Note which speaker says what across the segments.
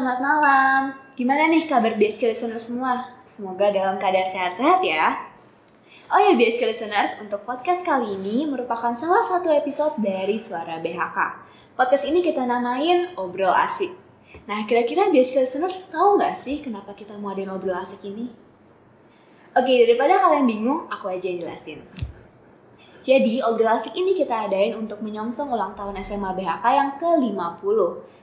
Speaker 1: selamat malam. Gimana nih kabar BHK listeners semua? Semoga dalam keadaan sehat-sehat ya. Oh ya BHK listeners, untuk podcast kali ini merupakan salah satu episode dari Suara BHK. Podcast ini kita namain Obrol Asik. Nah, kira-kira BHK listeners tahu nggak sih kenapa kita mau ada Obrol Asik ini? Oke, daripada kalian bingung, aku aja yang jelasin. Jadi, obrol asik ini kita adain untuk menyongsong ulang tahun SMA BHK yang ke-50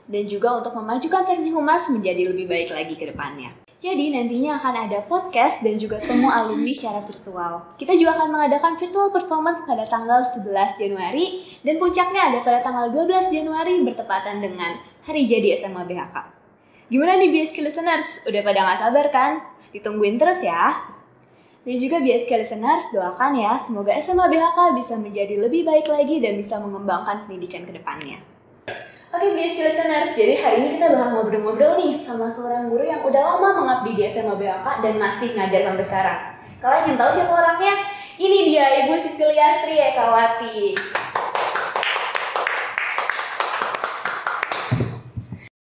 Speaker 1: dan juga untuk memajukan seksi humas menjadi lebih baik lagi ke depannya. Jadi nantinya akan ada podcast dan juga temu alumni secara virtual. Kita juga akan mengadakan virtual performance pada tanggal 11 Januari dan puncaknya ada pada tanggal 12 Januari bertepatan dengan hari jadi SMA BHK. Gimana nih BSK listeners? Udah pada gak sabar kan? Ditungguin terus ya. Dan juga BSK listeners, doakan ya semoga SMA BHK bisa menjadi lebih baik lagi dan bisa mengembangkan pendidikan ke depannya. Oke BSK listeners, jadi hari ini kita bakal ngobrol-ngobrol nih sama seorang guru yang udah lama mengabdi di SMA BHK dan masih ngajar sampai sekarang. Kalian yang tahu siapa orangnya? Ini dia Ibu Sisilia Sri Ekawati.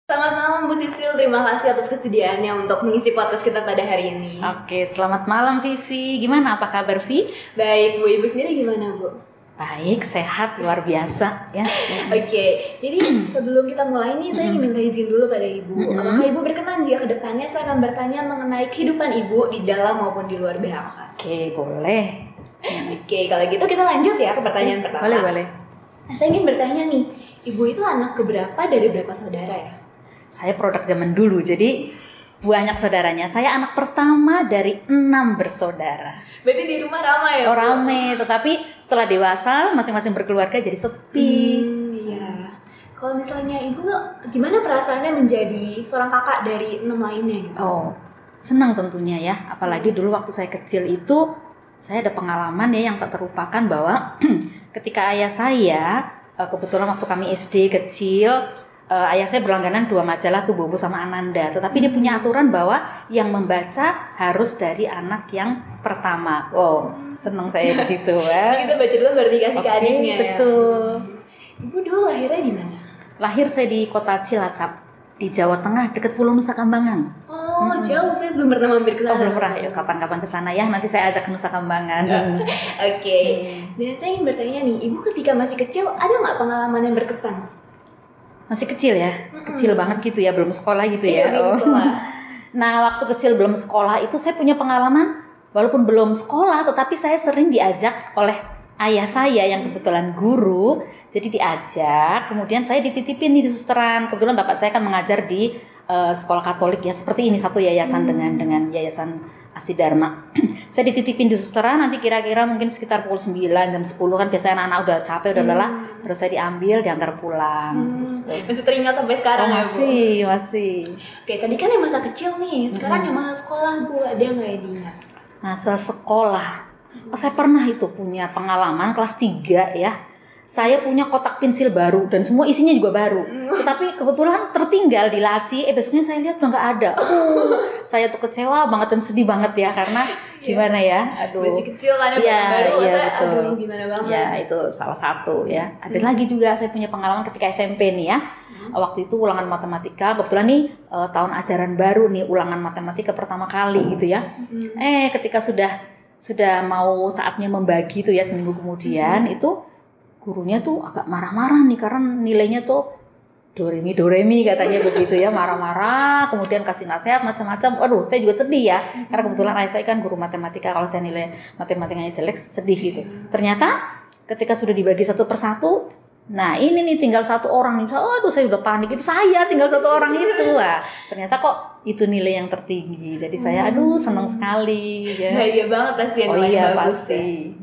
Speaker 1: Selamat malam Bu Sisil, terima kasih atas kesediaannya untuk mengisi podcast kita pada hari ini.
Speaker 2: Oke, selamat malam Vivi. Gimana apa kabar Vi?
Speaker 1: Baik, Bu Ibu sendiri gimana Bu?
Speaker 2: Baik, sehat, luar biasa ya.
Speaker 1: Oke, jadi sebelum kita mulai nih, saya ingin minta izin dulu pada Ibu. Apakah Ibu berkenan jika ke depannya saya akan bertanya mengenai kehidupan Ibu di dalam maupun di luar BHK?
Speaker 2: Oke, boleh.
Speaker 1: Oke, kalau gitu kita lanjut ya ke pertanyaan pertama.
Speaker 2: Boleh, boleh.
Speaker 1: Nah, saya ingin bertanya nih, Ibu itu anak keberapa dari berapa saudara ya?
Speaker 2: Saya produk zaman dulu, jadi banyak saudaranya. Saya anak pertama dari enam bersaudara.
Speaker 1: Berarti di rumah ramai ya?
Speaker 2: Oh, rame, tetapi setelah dewasa masing-masing berkeluarga jadi sepi.
Speaker 1: Hmm, iya. Kalau misalnya Ibu gimana perasaannya menjadi seorang kakak dari enam lainnya gitu?
Speaker 2: Oh, senang tentunya ya. Apalagi dulu waktu saya kecil itu saya ada pengalaman ya yang tak terlupakan bahwa ketika ayah saya eh, kebetulan waktu kami SD kecil eh, ayah saya berlangganan dua majalah tuh Bobo sama Ananda. Tetapi dia punya aturan bahwa yang membaca harus dari anak yang pertama. Wow, seneng saya di situ ya.
Speaker 1: kita baca dulu baru dikasih ke
Speaker 2: Oke,
Speaker 1: adiknya ya?
Speaker 2: betul.
Speaker 1: Ibu dulu lahirnya di mana?
Speaker 2: Lahir saya di kota Cilacap di Jawa Tengah dekat Pulau Nusa Kambangan.
Speaker 1: Oh, jauh. Saya belum pernah mampir ke
Speaker 2: Oh
Speaker 1: sana.
Speaker 2: belum pernah ya kapan-kapan ke sana ya nanti saya ajak ke Nusa Kambangan.
Speaker 1: Oke. Dan saya ingin bertanya nih, Ibu ketika masih kecil ada nggak pengalaman yang berkesan?
Speaker 2: Masih kecil ya, kecil banget gitu ya, belum sekolah gitu
Speaker 1: Iya,
Speaker 2: ya.
Speaker 1: belum
Speaker 2: Oh. Nah, waktu kecil belum sekolah itu saya punya pengalaman, walaupun belum sekolah, tetapi saya sering diajak oleh ayah saya yang kebetulan guru, jadi diajak. Kemudian saya dititipin nih di susteran. Kebetulan bapak saya kan mengajar di eh, sekolah Katolik ya, seperti ini satu yayasan dengan dengan yayasan Asti Dharma. saya dititipin di susteran nanti kira-kira mungkin sekitar pukul 9 jam 10 kan biasanya anak-anak udah capek udah lelah, terus saya diambil diantar pulang.
Speaker 1: Hmm, masih teringat sampai sekarang
Speaker 2: Oh,
Speaker 1: ya, Bu?
Speaker 2: masih, masih.
Speaker 1: Oke, tadi kan yang masa kecil nih, sekarang yang masa sekolah, Bu. Ada nggak yang diingat?
Speaker 2: Masa sekolah. Oh, saya pernah itu punya pengalaman kelas 3 ya. Saya punya kotak pensil baru dan semua isinya juga baru. Tetapi kebetulan tertinggal di laci. Eh besoknya saya lihat udah nggak ada. Uh, saya tuh kecewa banget dan sedih banget ya karena gimana ya. Aduh.
Speaker 1: Masih kecil kan ya,
Speaker 2: Iya,
Speaker 1: baru
Speaker 2: iya,
Speaker 1: masa,
Speaker 2: betul.
Speaker 1: aduh gimana banget.
Speaker 2: Ya itu salah satu ya. Ada lagi juga saya punya pengalaman ketika SMP nih ya. Waktu itu ulangan matematika, kebetulan nih eh, tahun ajaran baru nih ulangan matematika pertama kali gitu ya. Eh ketika sudah sudah mau saatnya membagi tuh ya seminggu kemudian itu gurunya tuh agak marah-marah nih karena nilainya tuh doremi doremi katanya begitu ya marah-marah kemudian kasih nasihat macam-macam. Waduh saya juga sedih ya karena kebetulan ayah saya kan guru matematika kalau saya nilai matematikanya jelek sedih gitu. Ternyata ketika sudah dibagi satu persatu nah ini nih tinggal satu orang nih. Aduh saya udah panik itu saya tinggal satu orang itu. Wah ternyata kok itu nilai yang tertinggi. Jadi saya aduh senang sekali ya.
Speaker 1: Bahagia banget pasti yang
Speaker 2: oh iya
Speaker 1: bagus
Speaker 2: pasti.
Speaker 1: ya.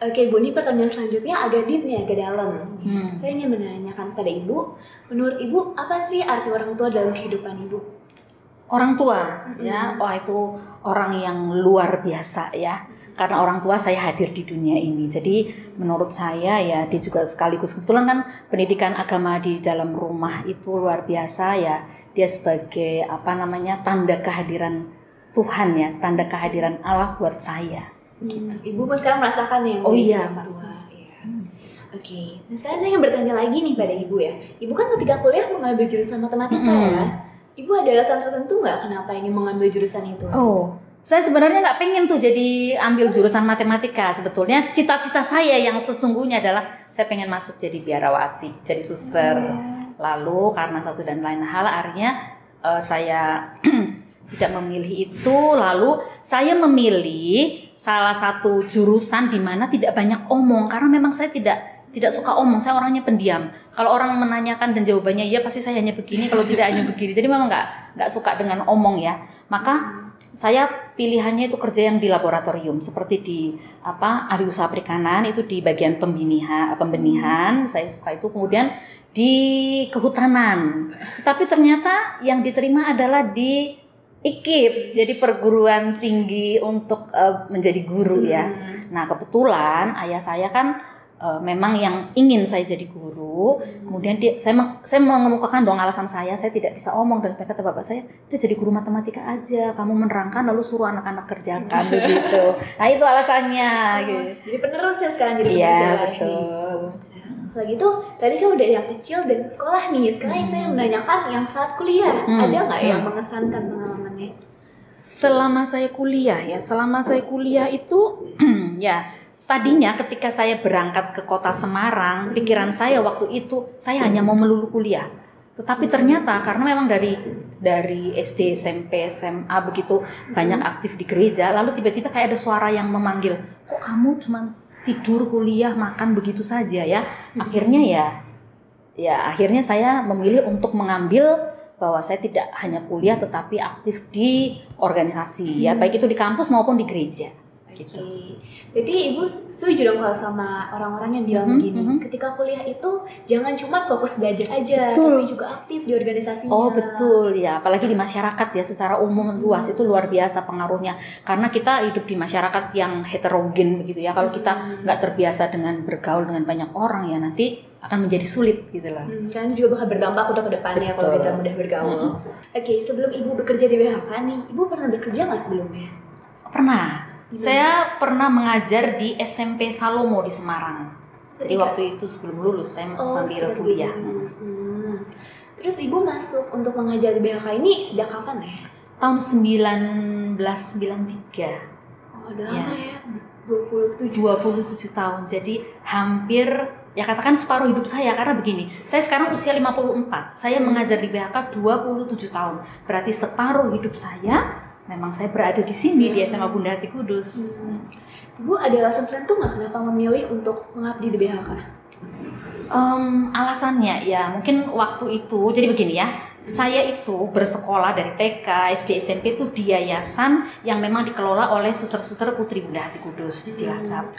Speaker 1: Oke, Bu, ini pertanyaan selanjutnya agak deep nih, agak dalam.
Speaker 2: Hmm.
Speaker 1: Saya ingin menanyakan pada Ibu, menurut Ibu apa sih arti orang tua dalam kehidupan Ibu?
Speaker 2: orang tua ya. Wah itu orang yang luar biasa ya. Karena orang tua saya hadir di dunia ini. Jadi menurut saya ya dia juga sekaligus. Kebetulan kan pendidikan agama di dalam rumah itu luar biasa ya. Dia sebagai apa namanya tanda kehadiran Tuhan ya. Tanda kehadiran Allah buat saya
Speaker 1: Hmm, Ibu pun sekarang merasakan yang
Speaker 2: Oh iya,
Speaker 1: orang tua. Iya. Oke, nah sekarang saya ingin bertanya lagi nih pada Ibu ya. Ibu kan ketika kuliah mengambil jurusan matematika
Speaker 2: Mm-mm.
Speaker 1: ya. Ibu ada alasan tertentu nggak kenapa ingin mengambil jurusan itu?
Speaker 2: Oh, saya sebenarnya nggak pengen tuh jadi ambil jurusan matematika. Sebetulnya cita-cita saya yang sesungguhnya adalah saya pengen masuk jadi biarawati, jadi suster. Lalu karena satu dan lain hal, akhirnya eh, saya tidak memilih itu. Lalu saya memilih salah satu jurusan di mana tidak banyak omong karena memang saya tidak tidak suka omong. Saya orangnya pendiam. Kalau orang menanyakan dan jawabannya iya pasti saya hanya begini. Kalau tidak hanya begini. Jadi memang nggak nggak suka dengan omong ya. Maka saya pilihannya itu kerja yang di laboratorium seperti di apa usaha perikanan itu di bagian pembinihan pembenihan saya suka itu kemudian di kehutanan tapi ternyata yang diterima adalah di IKIP jadi perguruan tinggi untuk eh, menjadi guru ya. Nah kebetulan ayah saya kan eh, memang yang ingin saya jadi guru. Kemudian dia saya meng- saya mengemukakan dong alasan saya saya tidak bisa omong dan kata bapak saya udah jadi guru matematika aja kamu menerangkan lalu suruh anak-anak kerjakan begitu nah itu alasannya gitu.
Speaker 1: Jadi penerus ya sekarang jadi penerus
Speaker 2: iya
Speaker 1: dakwah ini. Kalau gitu, tadi kan udah yang kecil dan sekolah nih. Sekarang saya menanyakan yang saat kuliah.
Speaker 2: Hmm.
Speaker 1: Ada nggak yang
Speaker 2: Hmm.
Speaker 1: mengesankan pengalamannya?
Speaker 2: selama saya kuliah ya selama saya kuliah itu ya tadinya ketika saya berangkat ke kota Semarang pikiran saya waktu itu saya hanya mau melulu kuliah tetapi ternyata karena memang dari dari SD SMP SMA begitu banyak aktif di gereja lalu tiba-tiba kayak ada suara yang memanggil kok kamu cuma tidur kuliah makan begitu saja ya akhirnya ya ya akhirnya saya memilih untuk mengambil bahwa saya tidak hanya kuliah tetapi aktif di organisasi ya baik itu di kampus maupun di gereja gitu.
Speaker 1: Oke. Berarti ibu setuju dong kalau sama orang-orang yang bilang
Speaker 2: Mhm,
Speaker 1: begini,
Speaker 2: mhm.
Speaker 1: ketika kuliah itu jangan cuma fokus belajar aja,
Speaker 2: Betul.
Speaker 1: tapi juga aktif di organisasinya.
Speaker 2: Oh betul ya, apalagi di masyarakat ya secara umum luas itu luar biasa pengaruhnya karena kita hidup di masyarakat yang heterogen begitu ya. Kalau kita nggak terbiasa dengan bergaul dengan banyak orang ya nanti akan menjadi sulit gitu loh.
Speaker 1: Hmm, kan juga bakal berdampak untuk ke depannya kalau
Speaker 2: Betul.
Speaker 1: kita mudah bergaul. Oke, sebelum ibu bekerja di BHK nih, ibu pernah bekerja nggak sebelumnya?
Speaker 2: Pernah? Saya pernah mengajar di SMP Salomo di Semarang. Jadi
Speaker 1: Ketika-
Speaker 2: waktu itu sebelum lulus saya
Speaker 1: Oh,
Speaker 2: sambil kuliah.
Speaker 1: lulus. Hmm. Terus ibu masuk untuk mengajar di BHK ini sejak kapan ya?
Speaker 2: Tahun 1993.
Speaker 1: Oh, udah
Speaker 2: Ya.
Speaker 1: ya. 27.
Speaker 2: 27 tahun. Jadi hampir ya katakan separuh hidup saya karena begini. Saya sekarang usia 54. Saya mengajar di BHK 27 tahun. Berarti separuh hidup saya memang saya berada di sini di SMA Bunda Hati Kudus.
Speaker 1: Hmm. Ibu ada alasan tertentu nggak kenapa memilih untuk mengabdi di BHK?
Speaker 2: Em, alasannya ya mungkin waktu itu jadi begini ya. Saya itu bersekolah dari TK, SD, SMP itu di yayasan yang memang dikelola oleh suster-suster Putri Bunda Hati Kudus di Cilacap.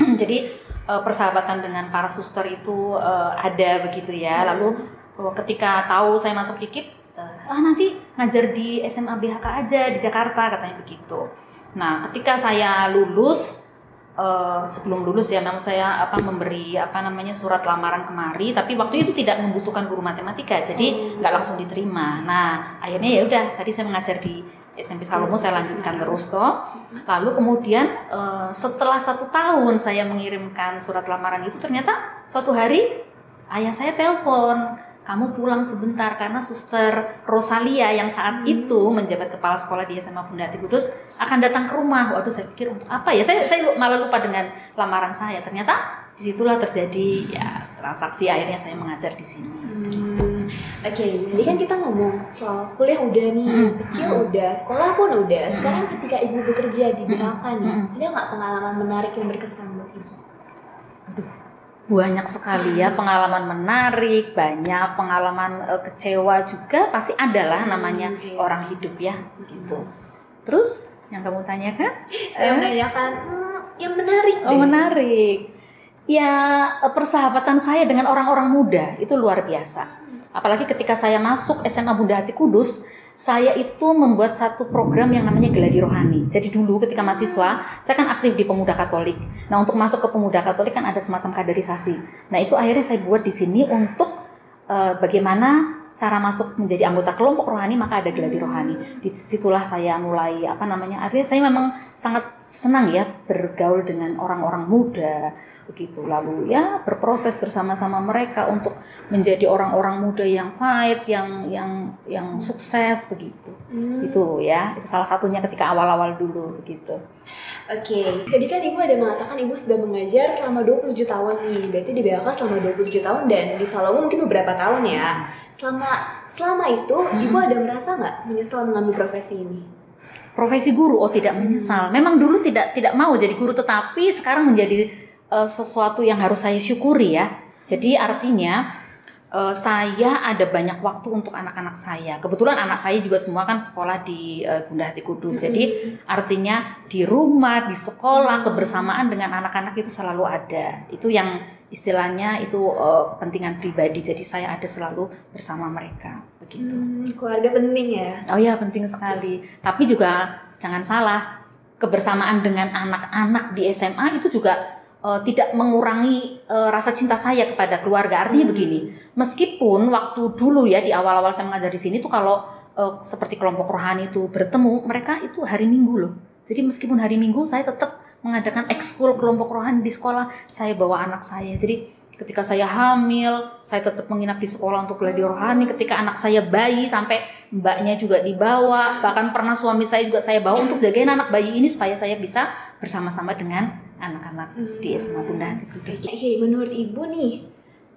Speaker 1: Hmm.
Speaker 2: jadi eh, persahabatan dengan para suster itu eh, ada begitu ya lalu eh, ketika tahu saya masuk IKIP ah nanti ngajar di SMA BHK aja di Jakarta katanya begitu. Nah ketika saya lulus eh, sebelum lulus ya memang saya apa memberi apa namanya surat lamaran kemari tapi waktu itu tidak membutuhkan guru matematika jadi nggak langsung diterima. Nah akhirnya ya udah tadi saya mengajar di SMP Salomo saya lanjutkan terus toh. Lalu kemudian eh, setelah satu tahun saya mengirimkan surat lamaran itu ternyata suatu hari ayah saya telepon kamu pulang sebentar karena suster Rosalia yang saat itu menjabat kepala sekolah di SMA Bunda Hati Kudus akan datang ke rumah. Waduh saya pikir untuk apa ya? Saya saya malah lupa dengan lamaran saya. Ternyata di situlah terjadi ya transaksi akhirnya saya mengajar di sini.
Speaker 1: Hmm, Oke, jadi kan kita ngomong soal kuliah udah nih,
Speaker 2: Mm-mm.
Speaker 1: kecil udah, sekolah pun udah. Sekarang ketika ibu bekerja di BHK nih,
Speaker 2: Mm-mm.
Speaker 1: ada nggak pengalaman menarik yang berkesan buat ibu?
Speaker 2: Banyak sekali ya pengalaman menarik, banyak pengalaman eh, kecewa juga pasti ada lah namanya
Speaker 1: Hmm,
Speaker 2: orang hidup ya gitu. Terus yang kamu tanyakan?
Speaker 1: Saya menanyakan hmm, yang menarik
Speaker 2: Oh
Speaker 1: deh.
Speaker 2: menarik. Ya eh, persahabatan saya dengan orang-orang muda itu luar biasa. Apalagi ketika saya masuk SMA Bunda Hati Kudus, saya itu membuat satu program yang namanya Geladi Rohani. Jadi dulu ketika mahasiswa, saya kan aktif di Pemuda Katolik. Nah untuk masuk ke Pemuda Katolik kan ada semacam kaderisasi. Nah itu akhirnya saya buat di sini untuk eh, bagaimana cara masuk menjadi anggota kelompok rohani maka ada geladi rohani. Di situlah saya mulai apa namanya artinya saya memang sangat senang ya bergaul dengan orang-orang muda begitu lalu ya berproses bersama-sama mereka untuk menjadi orang-orang muda yang fight yang yang yang sukses begitu
Speaker 1: Hmm.
Speaker 2: itu ya itu salah satunya ketika awal-awal dulu begitu
Speaker 1: Oke, tadi kan Ibu ada mengatakan Ibu sudah mengajar selama 27 tahun nih. Berarti di BLK selama 27 tahun dan di Salomo mungkin beberapa tahun ya. Selama selama itu Ibu ada merasa nggak menyesal mengambil profesi ini?
Speaker 2: Profesi guru oh tidak menyesal. Memang dulu tidak tidak mau jadi guru tetapi sekarang menjadi eh, sesuatu yang harus saya syukuri ya. Jadi artinya eh, saya ada banyak waktu untuk anak-anak saya. Kebetulan anak saya juga semua kan sekolah di eh, Bunda Hati Kudus. Jadi artinya di rumah di sekolah kebersamaan dengan anak-anak itu selalu ada. Itu yang istilahnya itu eh, kepentingan pribadi jadi saya ada selalu bersama mereka begitu
Speaker 1: Hmm, keluarga penting ya.
Speaker 2: Oh iya penting sekali. Tapi juga jangan salah kebersamaan dengan anak-anak di SMA itu juga eh, tidak mengurangi eh, rasa cinta saya kepada keluarga. Artinya begini, meskipun waktu dulu ya di awal-awal saya mengajar di sini tuh kalau eh, seperti kelompok rohani itu bertemu, mereka itu hari Minggu loh. Jadi meskipun hari Minggu saya tetap mengadakan ekskul kelompok rohani di sekolah, saya bawa anak saya. Jadi ketika saya hamil, saya tetap menginap di sekolah untuk belajar rohani. Ketika anak saya bayi, sampai mbaknya juga dibawa. Bahkan pernah suami saya juga saya bawa untuk jagain anak bayi ini supaya saya bisa bersama-sama dengan anak-anak di SMA Bunda Hati Kudus.
Speaker 1: Oke, menurut Ibu nih,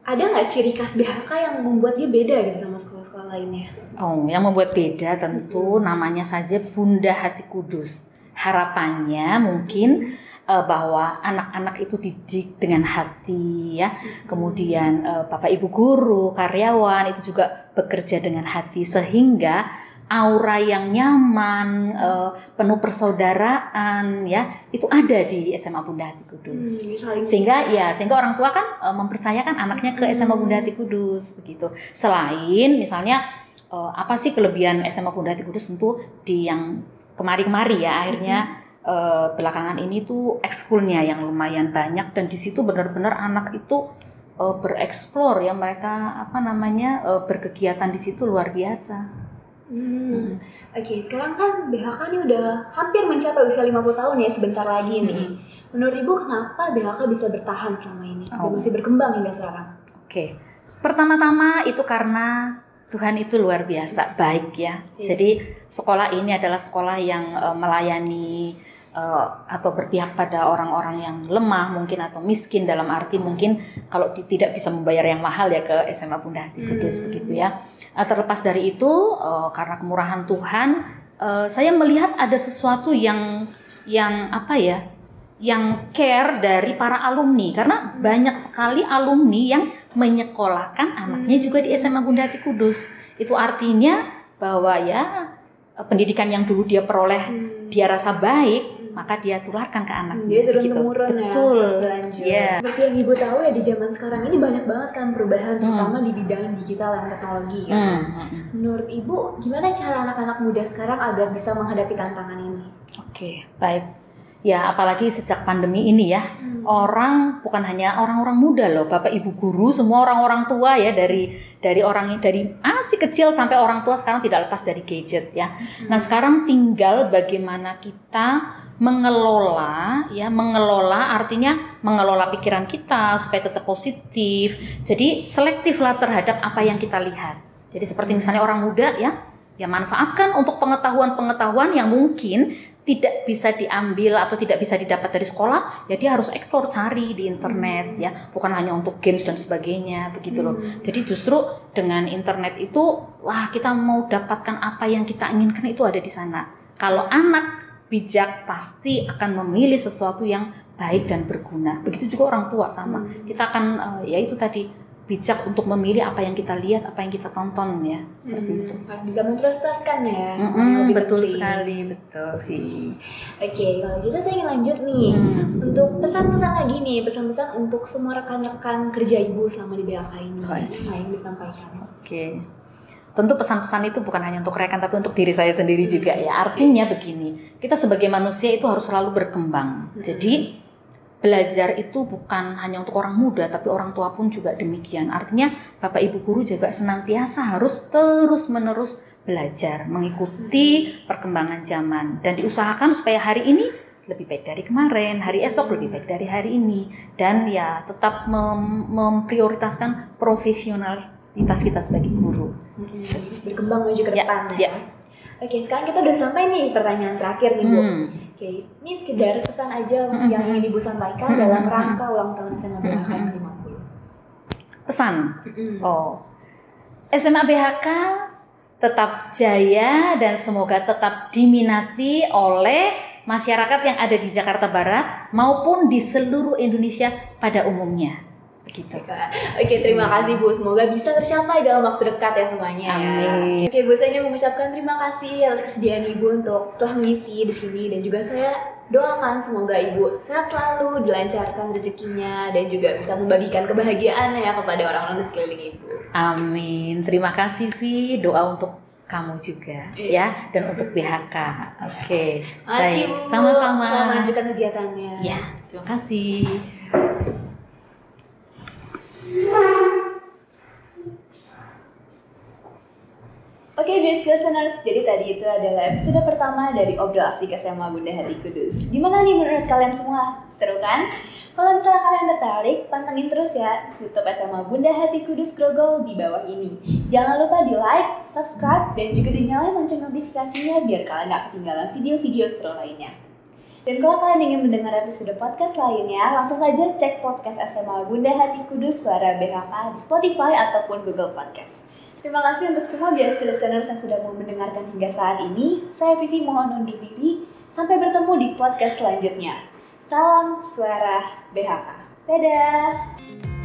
Speaker 1: ada nggak ciri khas BHK yang membuat dia beda gitu sama sekolah-sekolah lainnya?
Speaker 2: Oh, yang membuat beda tentu namanya saja Bunda Hati Kudus. Harapannya mungkin eh, bahwa anak-anak itu didik dengan hati ya. Kemudian eh, Bapak Ibu guru, karyawan itu juga bekerja dengan hati sehingga aura yang nyaman, eh, penuh persaudaraan ya, itu ada di SMA Bunda Hati Kudus.
Speaker 1: Hmm,
Speaker 2: sehingga ya sehingga orang tua kan e, mempercayakan anaknya ke SMA Bunda Hati Kudus begitu. Selain misalnya e, apa sih kelebihan SMA Bunda Hati Kudus tentu di yang kemari-kemari ya akhirnya e, belakangan ini tuh ekskulnya yang lumayan banyak dan di situ benar-benar anak itu e, bereksplor ya mereka apa namanya e, berkegiatan di situ luar biasa
Speaker 1: Hmm. Oke, sekarang kan BHK ini udah hampir mencapai usia 50 tahun ya, sebentar lagi nih. Menurut Ibu kenapa BHK bisa bertahan selama ini? Dan
Speaker 2: Oh.
Speaker 1: masih berkembang hingga sekarang?
Speaker 2: Oke, pertama-tama itu karena Tuhan itu luar biasa baik ya.
Speaker 1: Iya.
Speaker 2: Jadi sekolah ini adalah sekolah yang eh, melayani eh, atau berpihak pada orang-orang yang lemah mungkin atau miskin dalam arti mungkin kalau tidak bisa membayar yang mahal ya ke SMA Bunda Hati Kudus
Speaker 1: Hmm.
Speaker 2: begitu ya. Eh, terlepas dari itu eh, karena kemurahan Tuhan, eh, saya melihat ada sesuatu yang yang apa ya? Yang care dari para alumni karena banyak sekali alumni yang menyekolahkan anaknya juga di SMA Bunda Hati Kudus. Itu artinya bahwa ya eh, pendidikan yang dulu dia peroleh
Speaker 1: Hmm.
Speaker 2: dia rasa baik, maka dia tularkan ke anaknya.
Speaker 1: Jadi turun
Speaker 2: begitu.
Speaker 1: temurun ya,
Speaker 2: Betul.
Speaker 1: berlanjut.
Speaker 2: Iya.
Speaker 1: Seperti yang ibu tahu ya di zaman sekarang ini banyak banget kan perubahan, terutama di bidang digital dan teknologi. Kan?
Speaker 2: Hmm, hmm, hmm.
Speaker 1: Menurut ibu, gimana cara anak-anak muda sekarang agar bisa menghadapi tantangan ini?
Speaker 2: Oke, baik. Ya, apalagi sejak pandemi ini ya, orang bukan hanya orang-orang muda loh, bapak ibu guru, semua orang-orang tua ya dari dari orang dari ah si kecil sampai orang tua sekarang tidak lepas dari gadget ya. Nah sekarang tinggal bagaimana kita mengelola ya, mengelola artinya mengelola pikiran kita supaya tetap positif. Jadi selektiflah terhadap apa yang kita lihat. Jadi seperti misalnya orang muda ya, ya manfaatkan untuk pengetahuan-pengetahuan yang mungkin tidak bisa diambil atau tidak bisa didapat dari sekolah, ya dia harus explore cari di internet ya, bukan hanya untuk games dan sebagainya begitu loh. Jadi justru dengan internet itu, wah kita mau dapatkan apa yang kita inginkan itu ada di sana. Kalau anak bijak pasti akan memilih sesuatu yang baik dan berguna. Begitu juga orang tua sama. Kita akan eh, ya itu tadi bijak untuk memilih apa yang kita lihat, apa yang kita tonton ya, seperti itu.
Speaker 1: Harus bisa memprioritaskan ya.
Speaker 2: Mm-mm,
Speaker 1: lebih
Speaker 2: betul
Speaker 1: penting.
Speaker 2: sekali, betul.
Speaker 1: Oke, kalau gitu saya ingin lanjut nih
Speaker 2: Hmm.
Speaker 1: untuk pesan-pesan lagi nih, pesan-pesan untuk semua rekan-rekan kerja ibu selama di BHK ini.
Speaker 2: Oh.
Speaker 1: Apa yang disampaikan?
Speaker 2: Oke. Tentu pesan-pesan itu bukan hanya untuk rekan tapi untuk diri saya sendiri juga ya. Artinya begini, kita sebagai manusia itu harus selalu berkembang. Jadi belajar itu bukan hanya untuk orang muda tapi orang tua pun juga demikian. Artinya Bapak Ibu guru juga senantiasa harus terus-menerus belajar, mengikuti perkembangan zaman dan diusahakan supaya hari ini lebih baik dari kemarin, hari esok lebih baik dari hari ini, dan ya tetap mem memprioritaskan profesionalitas kita sebagai guru.
Speaker 1: Berkembang maju ke
Speaker 2: Ya,
Speaker 1: depan
Speaker 2: ya.
Speaker 1: Oke, sekarang kita udah sampai nih pertanyaan terakhir nih Bu.
Speaker 2: Hmm.
Speaker 1: Oke, ini sekedar pesan aja
Speaker 2: Mm-mm.
Speaker 1: yang ingin Ibu sampaikan
Speaker 2: Mm-mm.
Speaker 1: dalam rangka ulang tahun SMA BHK ke-50.
Speaker 2: Pesan.
Speaker 1: Mm-mm.
Speaker 2: Oh, SMA BHK tetap jaya dan semoga tetap diminati oleh masyarakat yang ada di Jakarta Barat maupun di seluruh Indonesia pada umumnya. Begitu.
Speaker 1: Oke, terima kasih Bu. Semoga bisa tercapai dalam waktu dekat ya semuanya. ya.
Speaker 2: Amin.
Speaker 1: Oke, Bu, saya ingin mengucapkan terima kasih atas kesediaan Ibu untuk telah mengisi di sini dan juga saya doakan semoga Ibu sehat selalu, dilancarkan rezekinya dan juga bisa membagikan kebahagiaan ya kepada orang-orang di sekeliling Ibu.
Speaker 2: Amin. Terima kasih Vi. Doa untuk kamu juga
Speaker 1: Iya.
Speaker 2: ya dan untuk BHK. Oke.
Speaker 1: Makasih,
Speaker 2: Baik. Sama-sama.
Speaker 1: Selamat melanjutkan kegiatannya.
Speaker 2: Ya, terima kasih.
Speaker 1: Oke, dear listeners, jadi tadi itu adalah episode pertama dari Obrol Asik SMA Bunda Hati Kudus. Gimana nih menurut kalian semua? Seru kan? Kalau misalnya kalian tertarik, pantengin terus ya YouTube SMA Bunda Hati Kudus Grogol di bawah ini. Jangan lupa di like, subscribe, dan juga dinyalain lonceng notifikasinya biar kalian gak ketinggalan video-video seru lainnya. Dan kalau kalian ingin mendengar episode podcast lainnya, langsung saja cek podcast SMA Bunda Hati Kudus Suara BHK di Spotify ataupun Google Podcast. Terima kasih untuk semua BSK listeners yang sudah mau mendengarkan hingga saat ini. Saya Vivi mohon undur diri. Sampai bertemu di podcast selanjutnya. Salam Suara BHK. Dadah!